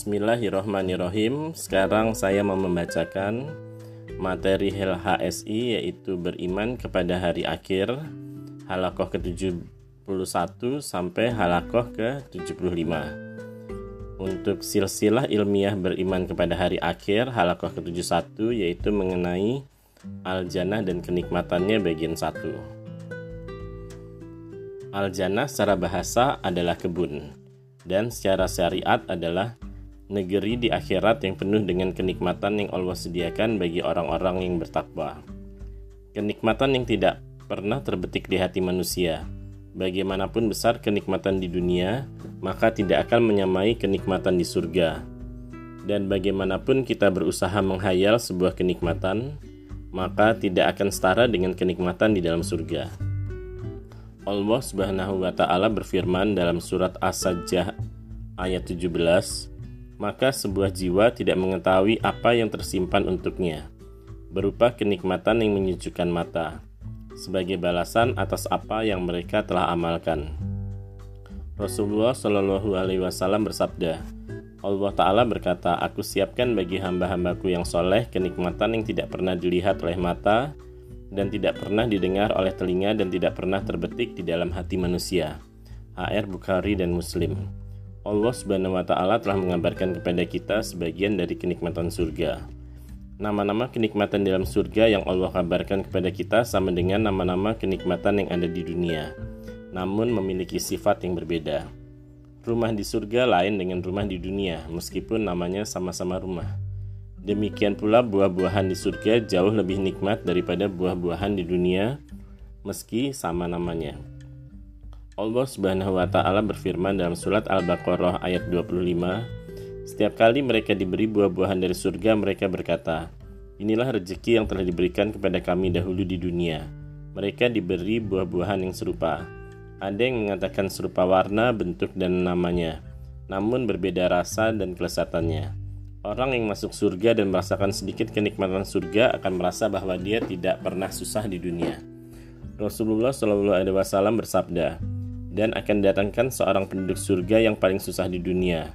Bismillahirrohmanirrohim Sekarang saya mau membacakan materi HSI yaitu beriman kepada hari akhir halakoh ke-71 sampai halakoh ke-75 Untuk silsilah ilmiah beriman kepada hari akhir halakoh ke-71 yaitu mengenai Al-Jannah dan kenikmatannya bagian 1 Al-Jannah secara bahasa adalah kebun dan secara syariat adalah negeri di akhirat yang penuh dengan kenikmatan yang Allah sediakan bagi orang-orang yang bertakwa. Kenikmatan yang tidak pernah terbetik di hati manusia. Bagaimanapun besar kenikmatan di dunia, maka tidak akan menyamai kenikmatan di surga. Dan bagaimanapun kita berusaha menghayal sebuah kenikmatan, maka tidak akan setara dengan kenikmatan di dalam surga. Allah Subhanahu wa taala berfirman dalam surat As-Sajdah ayat 17, maka sebuah jiwa tidak mengetahui apa yang tersimpan untuknya, berupa kenikmatan yang menyejukkan mata, sebagai balasan atas apa yang mereka telah amalkan. Rasulullah Shallallahu Alaihi Wasallam bersabda, Allah Ta'ala berkata, Aku siapkan bagi hamba-hambaku yang soleh kenikmatan yang tidak pernah dilihat oleh mata dan tidak pernah didengar oleh telinga dan tidak pernah terbetik di dalam hati manusia. HR Bukhari dan Muslim. Allah Subhanahu wa taala telah mengabarkan kepada kita sebagian dari kenikmatan surga. Nama-nama kenikmatan dalam surga yang Allah kabarkan kepada kita sama dengan nama-nama kenikmatan yang ada di dunia, namun memiliki sifat yang berbeda. Rumah di surga lain dengan rumah di dunia, meskipun namanya sama-sama rumah. Demikian pula buah-buahan di surga jauh lebih nikmat daripada buah-buahan di dunia, meski sama namanya. Allah Subhanahu wa taala berfirman dalam surat Al-Baqarah ayat 25, setiap kali mereka diberi buah-buahan dari surga, mereka berkata, Inilah rezeki yang telah diberikan kepada kami dahulu di dunia. Mereka diberi buah-buahan yang serupa. Ada yang mengatakan serupa warna, bentuk, dan namanya, namun berbeda rasa dan kelezatannya. Orang yang masuk surga dan merasakan sedikit kenikmatan surga akan merasa bahwa dia tidak pernah susah di dunia. Rasulullah Wasallam bersabda, dan akan datangkan seorang penduduk surga yang paling susah di dunia.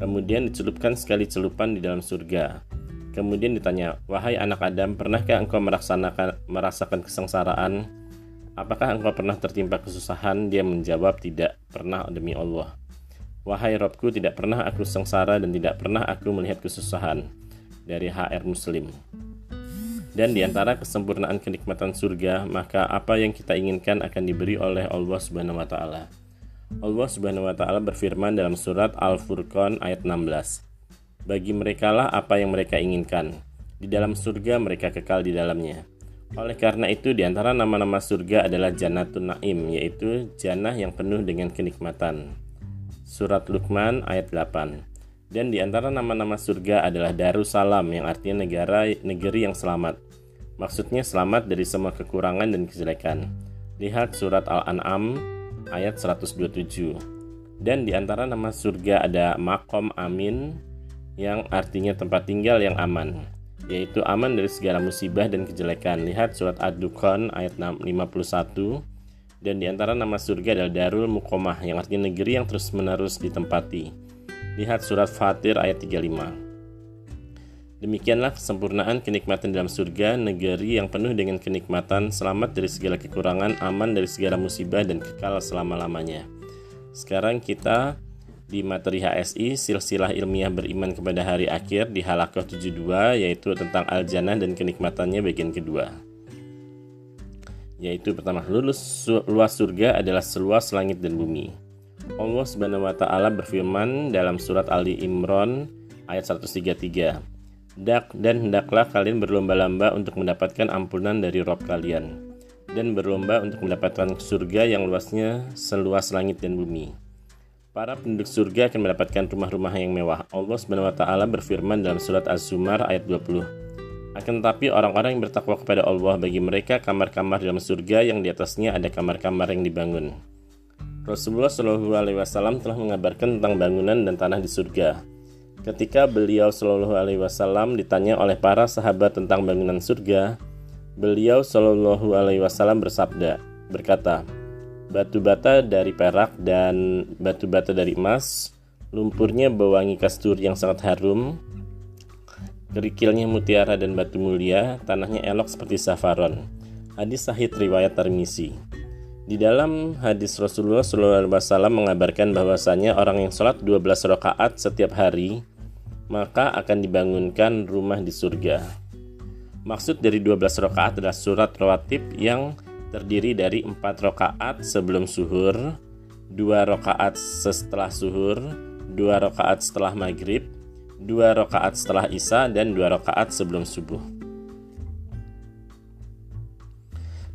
Kemudian dicelupkan sekali celupan di dalam surga. Kemudian ditanya, "Wahai anak Adam, pernahkah engkau merasakan merasakan kesengsaraan? Apakah engkau pernah tertimpa kesusahan?" Dia menjawab, "Tidak pernah demi Allah." "Wahai Robku, tidak pernah aku sengsara dan tidak pernah aku melihat kesusahan." Dari HR Muslim. Dan di antara kesempurnaan kenikmatan surga, maka apa yang kita inginkan akan diberi oleh Allah Subhanahu wa taala. Allah Subhanahu wa taala berfirman dalam surat Al-Furqan ayat 16. Bagi merekalah apa yang mereka inginkan. Di dalam surga mereka kekal di dalamnya. Oleh karena itu di antara nama-nama surga adalah Jannatun Naim, yaitu jannah yang penuh dengan kenikmatan. Surat Luqman ayat 8. Dan di antara nama-nama surga adalah Darussalam yang artinya negara negeri yang selamat. Maksudnya selamat dari semua kekurangan dan kejelekan. Lihat surat Al-An'am ayat 127. Dan di antara nama surga ada Makom Amin yang artinya tempat tinggal yang aman, yaitu aman dari segala musibah dan kejelekan. Lihat surat Ad-Dukhan ayat 51 dan di antara nama surga adalah Darul Mukomah yang artinya negeri yang terus-menerus ditempati. Lihat surat Fatir ayat 35. Demikianlah kesempurnaan kenikmatan dalam surga, negeri yang penuh dengan kenikmatan, selamat dari segala kekurangan, aman dari segala musibah, dan kekal selama-lamanya. Sekarang kita di materi HSI, silsilah ilmiah beriman kepada hari akhir di halakoh 72, yaitu tentang al-jannah dan kenikmatannya bagian kedua. Yaitu pertama, lulus luas surga adalah seluas langit dan bumi. Allah Subhanahu wa taala berfirman dalam surat Ali Imran ayat 133. Dak dan hendaklah kalian berlomba-lomba untuk mendapatkan ampunan dari Rob kalian dan berlomba untuk mendapatkan surga yang luasnya seluas langit dan bumi. Para penduduk surga akan mendapatkan rumah-rumah yang mewah. Allah Subhanahu wa taala berfirman dalam surat Az-Zumar ayat 20. Akan tetapi orang-orang yang bertakwa kepada Allah bagi mereka kamar-kamar dalam surga yang di atasnya ada kamar-kamar yang dibangun. Rasulullah Shallallahu Alaihi Wasallam telah mengabarkan tentang bangunan dan tanah di surga. Ketika beliau Shallallahu Alaihi Wasallam ditanya oleh para sahabat tentang bangunan surga, beliau Shallallahu Alaihi Wasallam bersabda, berkata, batu bata dari perak dan batu bata dari emas, lumpurnya berwangi kasturi yang sangat harum, kerikilnya mutiara dan batu mulia, tanahnya elok seperti safaron. Hadis sahih riwayat Tirmizi. Di dalam hadis Rasulullah SAW mengabarkan bahwasanya orang yang sholat 12 rakaat setiap hari maka akan dibangunkan rumah di surga. Maksud dari 12 rakaat adalah surat rawatib yang terdiri dari 4 rakaat sebelum suhur, 2 rakaat setelah suhur, 2 rakaat setelah maghrib, 2 rakaat setelah isya, dan 2 rakaat sebelum subuh.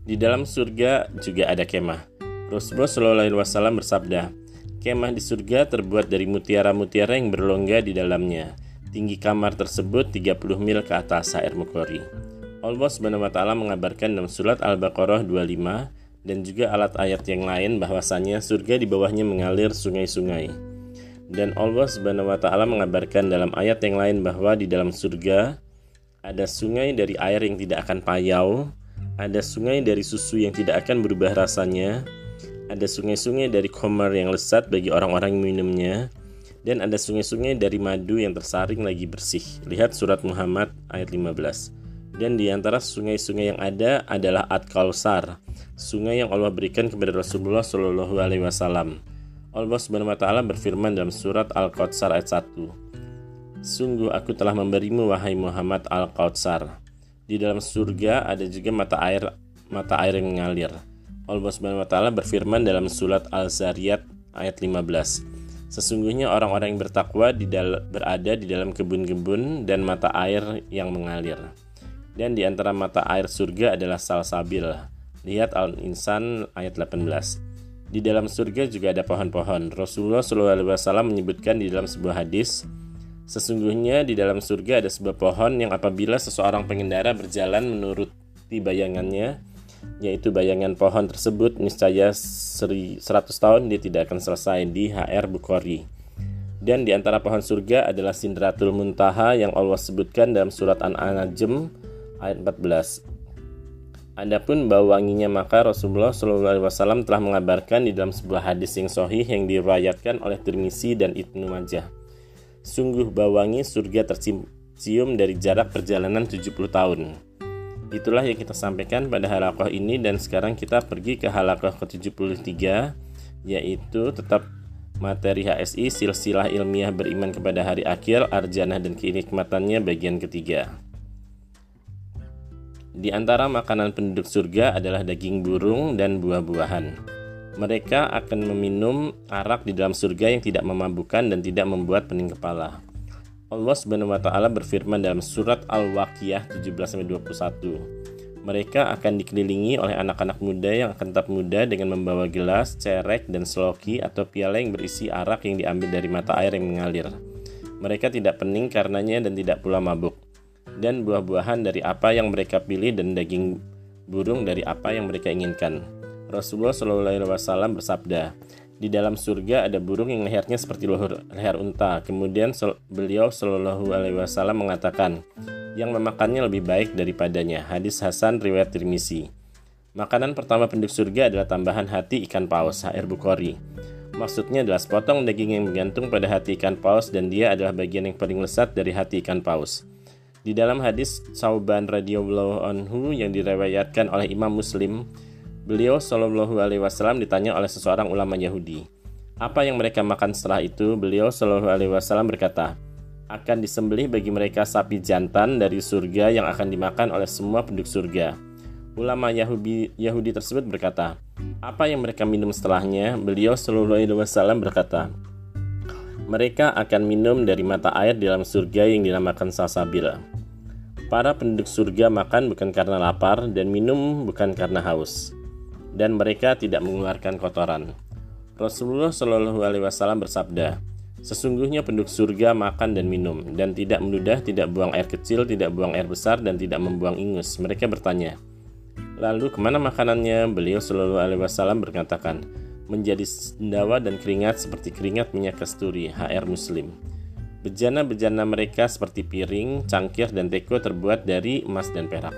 Di dalam surga juga ada kemah. Rasulullah Wasallam bersabda, kemah di surga terbuat dari mutiara-mutiara yang berlongga di dalamnya. Tinggi kamar tersebut 30 mil ke atas air Mukori. Allah Subhanahu wa taala mengabarkan dalam surat Al-Baqarah 25 dan juga alat ayat yang lain bahwasanya surga di bawahnya mengalir sungai-sungai. Dan Allah Subhanahu wa taala mengabarkan dalam ayat yang lain bahwa di dalam surga ada sungai dari air yang tidak akan payau, ada sungai dari susu yang tidak akan berubah rasanya, ada sungai-sungai dari khamar yang lesat bagi orang-orang yang minumnya, dan ada sungai-sungai dari madu yang tersaring lagi bersih. Lihat surat Muhammad ayat 15. Dan di antara sungai-sungai yang ada adalah Ad Kausar, sungai yang Allah berikan kepada Rasulullah Shallallahu alaihi wasallam. Allah Subhanahu wa taala berfirman dalam surat Al-Kautsar ayat 1. Sungguh aku telah memberimu wahai Muhammad Al-Kautsar di dalam surga ada juga mata air mata air yang mengalir. Allah Subhanahu wa taala berfirman dalam surat Al-Zariyat ayat 15. Sesungguhnya orang-orang yang bertakwa di berada di dalam kebun-kebun dan mata air yang mengalir. Dan di antara mata air surga adalah salsabil. Lihat Al-Insan ayat 18. Di dalam surga juga ada pohon-pohon. Rasulullah SAW menyebutkan di dalam sebuah hadis, Sesungguhnya di dalam surga ada sebuah pohon yang apabila seseorang pengendara berjalan menuruti bayangannya, yaitu bayangan pohon tersebut niscaya 100 tahun dia tidak akan selesai di HR Bukhari. Dan di antara pohon surga adalah Sindratul Muntaha yang Allah sebutkan dalam surat An-Najm ayat 14. Adapun bau wanginya maka Rasulullah SAW telah mengabarkan di dalam sebuah hadis yang sahih yang diriwayatkan oleh Tirmizi dan Ibnu Majah. Sungguh bawangi surga tercium dari jarak perjalanan 70 tahun. Itulah yang kita sampaikan pada halakoh ini dan sekarang kita pergi ke halakoh ke-73 yaitu tetap materi HSI silsilah ilmiah beriman kepada hari akhir arjana dan kenikmatannya bagian ketiga. Di antara makanan penduduk surga adalah daging burung dan buah-buahan mereka akan meminum arak di dalam surga yang tidak memabukkan dan tidak membuat pening kepala. Allah Subhanahu wa taala berfirman dalam surat Al-Waqiah 17-21. Mereka akan dikelilingi oleh anak-anak muda yang akan tetap muda dengan membawa gelas, cerek, dan seloki atau piala yang berisi arak yang diambil dari mata air yang mengalir. Mereka tidak pening karenanya dan tidak pula mabuk. Dan buah-buahan dari apa yang mereka pilih dan daging burung dari apa yang mereka inginkan Rasulullah Wasallam bersabda, di dalam surga ada burung yang lehernya seperti leher, leher unta. Kemudian beliau Shallallahu Alaihi Wasallam mengatakan, yang memakannya lebih baik daripadanya. Hadis Hasan riwayat Tirmizi. Makanan pertama penduduk surga adalah tambahan hati ikan paus, HR Bukhari. Maksudnya adalah sepotong daging yang menggantung pada hati ikan paus dan dia adalah bagian yang paling lesat dari hati ikan paus. Di dalam hadis Sauban radhiyallahu anhu yang direwayatkan oleh Imam Muslim, Beliau Shallallahu Alaihi Wasallam ditanya oleh seseorang ulama Yahudi, apa yang mereka makan setelah itu? Beliau Shallallahu Alaihi Wasallam berkata, akan disembelih bagi mereka sapi jantan dari surga yang akan dimakan oleh semua penduduk surga. Ulama Yahudi, Yahudi tersebut berkata, apa yang mereka minum setelahnya? Beliau Shallallahu Alaihi Wasallam berkata, mereka akan minum dari mata air di dalam surga yang dinamakan salsabila. Para penduduk surga makan bukan karena lapar dan minum bukan karena haus dan mereka tidak mengeluarkan kotoran. Rasulullah Shallallahu Alaihi Wasallam bersabda, Sesungguhnya penduduk surga makan dan minum, dan tidak menudah, tidak buang air kecil, tidak buang air besar, dan tidak membuang ingus. Mereka bertanya, Lalu ke mana makanannya? Beliau Shallallahu Alaihi Wasallam berkatakan, menjadi sendawa dan keringat seperti keringat minyak kasturi, HR Muslim. Bejana-bejana mereka seperti piring, cangkir, dan teko terbuat dari emas dan perak.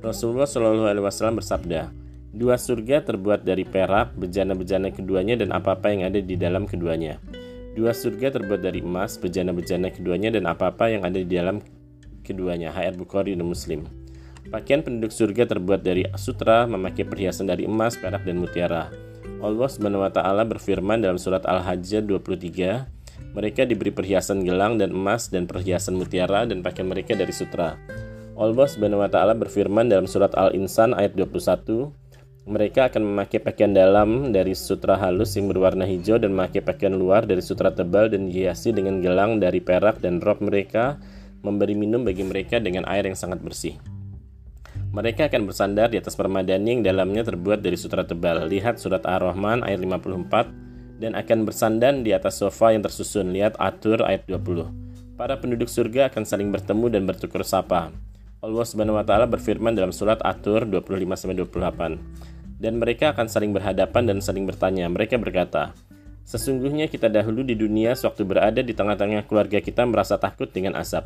Rasulullah Shallallahu Alaihi Wasallam bersabda, Dua surga terbuat dari perak, bejana-bejana keduanya dan apa-apa yang ada di dalam keduanya. Dua surga terbuat dari emas, bejana-bejana keduanya dan apa-apa yang ada di dalam keduanya. HR Bukhari dan Muslim. Pakaian penduduk surga terbuat dari sutra, memakai perhiasan dari emas, perak, dan mutiara. Allah Subhanahu wa taala berfirman dalam surat Al-Hajj 23, mereka diberi perhiasan gelang dan emas dan perhiasan mutiara dan pakaian mereka dari sutra. Allah Subhanahu wa taala berfirman dalam surat Al-Insan ayat 21, mereka akan memakai pakaian dalam dari sutra halus yang berwarna hijau dan memakai pakaian luar dari sutra tebal dan dihiasi dengan gelang dari perak dan rob mereka memberi minum bagi mereka dengan air yang sangat bersih. Mereka akan bersandar di atas permadani yang dalamnya terbuat dari sutra tebal. Lihat surat Ar-Rahman ayat 54 dan akan bersandar di atas sofa yang tersusun. Lihat Atur ayat 20. Para penduduk surga akan saling bertemu dan bertukar sapa. Allah Subhanahu wa taala berfirman dalam surat Atur 25 28 dan mereka akan saling berhadapan dan saling bertanya. Mereka berkata, Sesungguhnya kita dahulu di dunia sewaktu berada di tengah-tengah keluarga kita merasa takut dengan asap.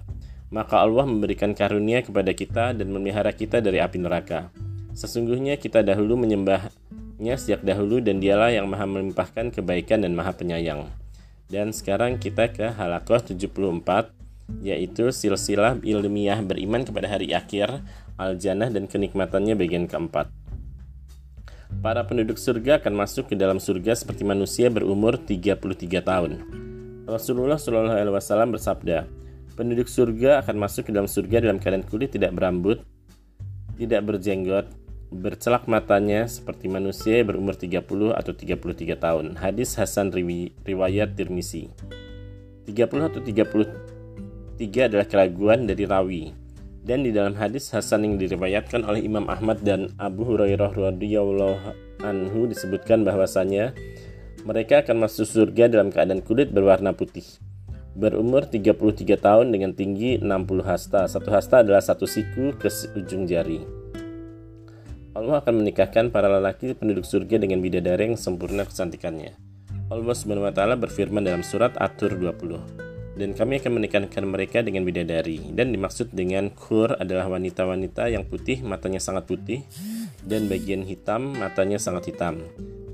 Maka Allah memberikan karunia kepada kita dan memelihara kita dari api neraka. Sesungguhnya kita dahulu menyembahnya sejak dahulu dan dialah yang maha melimpahkan kebaikan dan maha penyayang. Dan sekarang kita ke halakoh 74 yaitu silsilah ilmiah beriman kepada hari akhir, al-jannah dan kenikmatannya bagian keempat. Para penduduk surga akan masuk ke dalam surga seperti manusia berumur 33 tahun. Rasulullah Shallallahu Alaihi Wasallam bersabda, penduduk surga akan masuk ke dalam surga dalam keadaan kulit tidak berambut, tidak berjenggot, bercelak matanya seperti manusia berumur 30 atau 33 tahun. Hadis Hasan riwayat Tirmisi. 30 atau 33 adalah keraguan dari rawi dan di dalam hadis Hasan yang diriwayatkan oleh Imam Ahmad dan Abu Hurairah radhiyallahu anhu disebutkan bahwasanya mereka akan masuk surga dalam keadaan kulit berwarna putih. Berumur 33 tahun dengan tinggi 60 hasta. Satu hasta adalah satu siku ke ujung jari. Allah akan menikahkan para lelaki penduduk surga dengan bidadari yang sempurna kecantikannya. Allah taala berfirman dalam surat At-Tur 20 dan kami akan menikahkan mereka dengan bidadari. Dan dimaksud dengan kur adalah wanita-wanita yang putih matanya sangat putih. Dan bagian hitam matanya sangat hitam.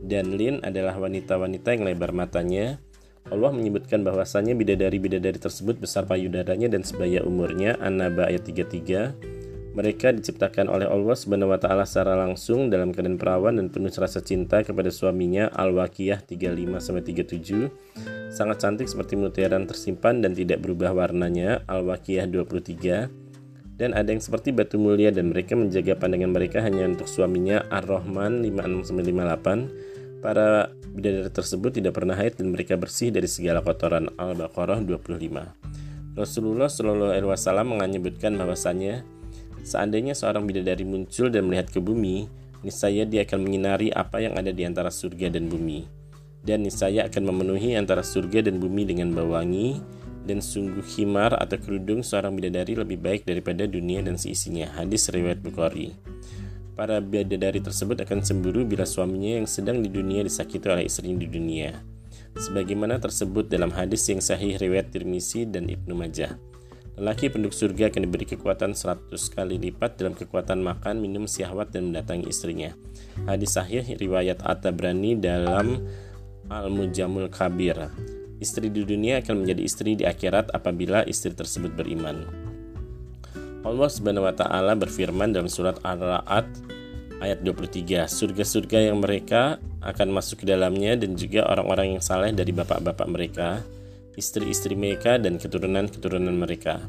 Dan lin adalah wanita-wanita yang lebar matanya. Allah menyebutkan bahwasanya bidadari-bidadari tersebut besar payudaranya dan sebaya umurnya. An-Naba ayat 33 mereka diciptakan oleh Allah Subhanahu wa taala secara langsung dalam keadaan perawan dan penuh rasa cinta kepada suaminya Al-Waqiyah 35 37. Sangat cantik seperti mutiara tersimpan dan tidak berubah warnanya Al-Waqiyah 23. Dan ada yang seperti batu mulia dan mereka menjaga pandangan mereka hanya untuk suaminya Ar-Rahman 56 58. Para bidadari tersebut tidak pernah haid dan mereka bersih dari segala kotoran Al-Baqarah 25. Rasulullah Shallallahu Alaihi Wasallam menyebutkan bahwasanya Seandainya seorang bidadari muncul dan melihat ke bumi, niscaya dia akan menyinari apa yang ada di antara surga dan bumi. Dan niscaya akan memenuhi antara surga dan bumi dengan bau wangi, dan sungguh khimar atau kerudung seorang bidadari lebih baik daripada dunia dan seisinya. Hadis riwayat Bukhari. Para bidadari tersebut akan cemburu bila suaminya yang sedang di dunia disakiti oleh istrinya di dunia. Sebagaimana tersebut dalam hadis yang sahih riwayat Tirmisi dan Ibnu Majah. Lelaki penduduk surga akan diberi kekuatan 100 kali lipat dalam kekuatan makan, minum, syahwat, dan mendatangi istrinya. Hadis sahih riwayat At-Tabrani dalam Al-Mujamul Kabir. Istri di dunia akan menjadi istri di akhirat apabila istri tersebut beriman. Allah Subhanahu wa taala berfirman dalam surat Ar-Ra'd ayat 23, surga-surga yang mereka akan masuk ke dalamnya dan juga orang-orang yang saleh dari bapak-bapak mereka istri-istri mereka, dan keturunan-keturunan mereka.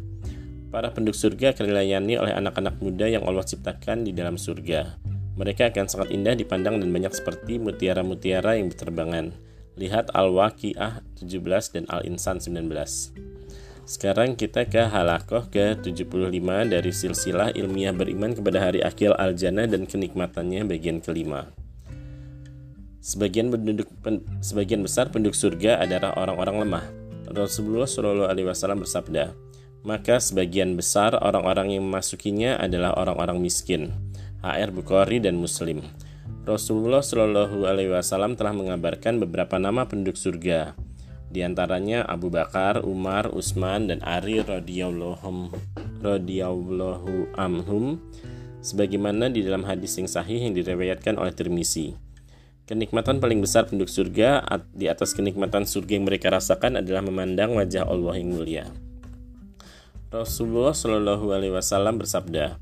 Para penduduk surga akan dilayani oleh anak-anak muda yang Allah ciptakan di dalam surga. Mereka akan sangat indah dipandang dan banyak seperti mutiara-mutiara yang berterbangan. Lihat Al-Waqi'ah 17 dan Al-Insan 19. Sekarang kita ke halakoh ke-75 dari silsilah ilmiah beriman kepada hari akhir al-jannah dan kenikmatannya bagian kelima. Sebagian penduduk pen, sebagian besar penduduk surga adalah orang-orang lemah. Rasulullah Shallallahu Alaihi Wasallam bersabda, maka sebagian besar orang-orang yang memasukinya adalah orang-orang miskin. HR Bukhari dan Muslim. Rasulullah Shallallahu Alaihi Wasallam telah mengabarkan beberapa nama penduduk surga, di antaranya Abu Bakar, Umar, Utsman, dan Ali radhiyallahu anhum sebagaimana di dalam hadis yang sahih yang diriwayatkan oleh Tirmizi. Kenikmatan paling besar penduduk surga di atas kenikmatan surga yang mereka rasakan adalah memandang wajah Allah yang mulia. Rasulullah Shallallahu Alaihi Wasallam bersabda,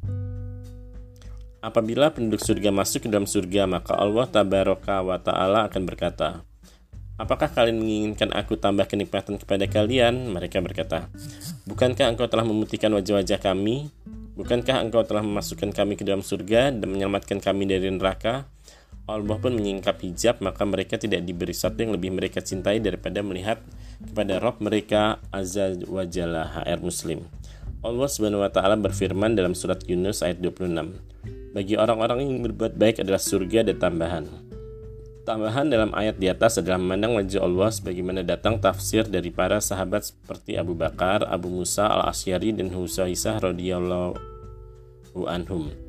Apabila penduduk surga masuk ke dalam surga, maka Allah Tabaraka wa Ta'ala akan berkata, Apakah kalian menginginkan aku tambah kenikmatan kepada kalian? Mereka berkata, Bukankah engkau telah memutihkan wajah-wajah kami? Bukankah engkau telah memasukkan kami ke dalam surga dan menyelamatkan kami dari neraka? Allah pun menyingkap hijab, maka mereka tidak diberi sesuatu yang lebih mereka cintai daripada melihat kepada Rob mereka Azza wa Jalla HR Muslim. Allah Subhanahu wa taala berfirman dalam surat Yunus ayat 26. Bagi orang-orang yang berbuat baik adalah surga dan tambahan. Tambahan dalam ayat di atas adalah memandang wajah Allah sebagaimana datang tafsir dari para sahabat seperti Abu Bakar, Abu Musa al-Asyari dan Husaisah radhiyallahu anhum.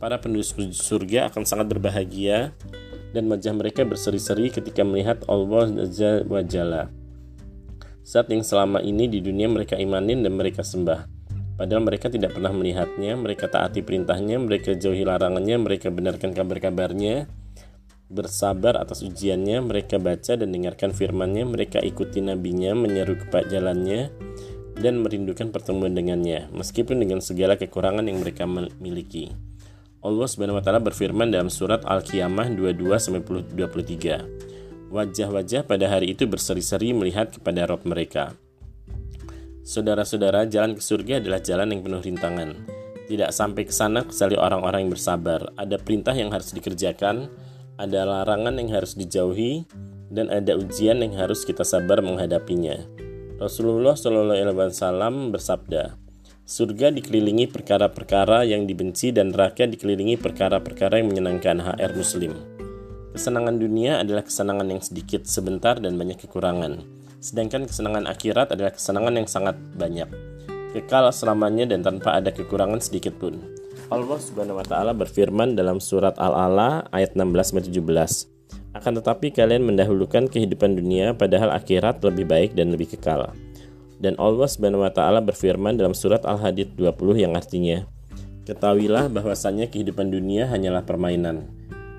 Para penduduk surga akan sangat berbahagia dan wajah mereka berseri-seri ketika melihat Allah Azza wa Jalla. Saat yang selama ini di dunia mereka imanin dan mereka sembah. Padahal mereka tidak pernah melihatnya, mereka taati perintahnya, mereka jauhi larangannya, mereka benarkan kabar-kabarnya, bersabar atas ujiannya, mereka baca dan dengarkan firmannya, mereka ikuti nabinya, menyeru kepada jalannya, dan merindukan pertemuan dengannya, meskipun dengan segala kekurangan yang mereka miliki. Allah Subhanahu wa taala berfirman dalam surat Al-Qiyamah 22 23. Wajah-wajah pada hari itu berseri-seri melihat kepada Rob mereka. Saudara-saudara, jalan ke surga adalah jalan yang penuh rintangan. Tidak sampai ke sana kecuali orang-orang yang bersabar. Ada perintah yang harus dikerjakan, ada larangan yang harus dijauhi, dan ada ujian yang harus kita sabar menghadapinya. Rasulullah Shallallahu Alaihi Wasallam bersabda, Surga dikelilingi perkara-perkara yang dibenci dan neraka dikelilingi perkara-perkara yang menyenangkan HR Muslim. Kesenangan dunia adalah kesenangan yang sedikit, sebentar, dan banyak kekurangan. Sedangkan kesenangan akhirat adalah kesenangan yang sangat banyak, kekal selamanya dan tanpa ada kekurangan sedikit pun. Allah Subhanahu wa taala berfirman dalam surat Al-Ala ayat 16 17. Akan tetapi kalian mendahulukan kehidupan dunia padahal akhirat lebih baik dan lebih kekal. Dan Allah Subhanahu wa taala berfirman dalam surat Al-Hadid 20 yang artinya, Ketahuilah bahwasanya kehidupan dunia hanyalah permainan,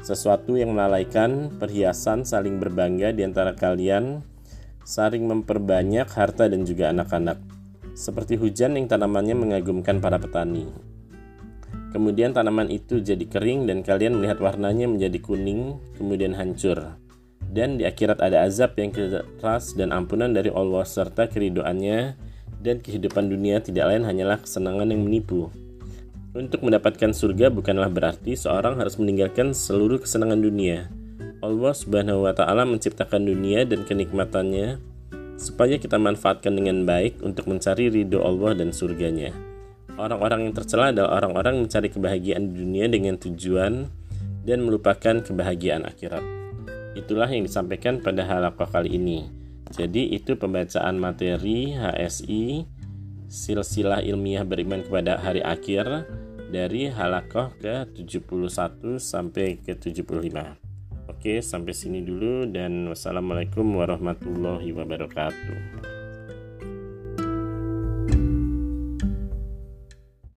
sesuatu yang melalaikan perhiasan saling berbangga di antara kalian, saling memperbanyak harta dan juga anak-anak, seperti hujan yang tanamannya mengagumkan para petani. Kemudian tanaman itu jadi kering dan kalian melihat warnanya menjadi kuning, kemudian hancur dan di akhirat ada azab yang keras dan ampunan dari Allah serta keridoannya dan kehidupan dunia tidak lain hanyalah kesenangan yang menipu. Untuk mendapatkan surga bukanlah berarti seorang harus meninggalkan seluruh kesenangan dunia. Allah Subhanahu wa taala menciptakan dunia dan kenikmatannya supaya kita manfaatkan dengan baik untuk mencari ridho Allah dan surganya. Orang-orang yang tercela adalah orang-orang mencari kebahagiaan dunia dengan tujuan dan melupakan kebahagiaan akhirat. Itulah yang disampaikan pada halakoh kali ini. Jadi itu pembacaan materi HSI silsilah ilmiah beriman kepada hari akhir dari halakoh ke 71 sampai ke 75. Oke, sampai sini dulu dan wassalamualaikum warahmatullahi wabarakatuh.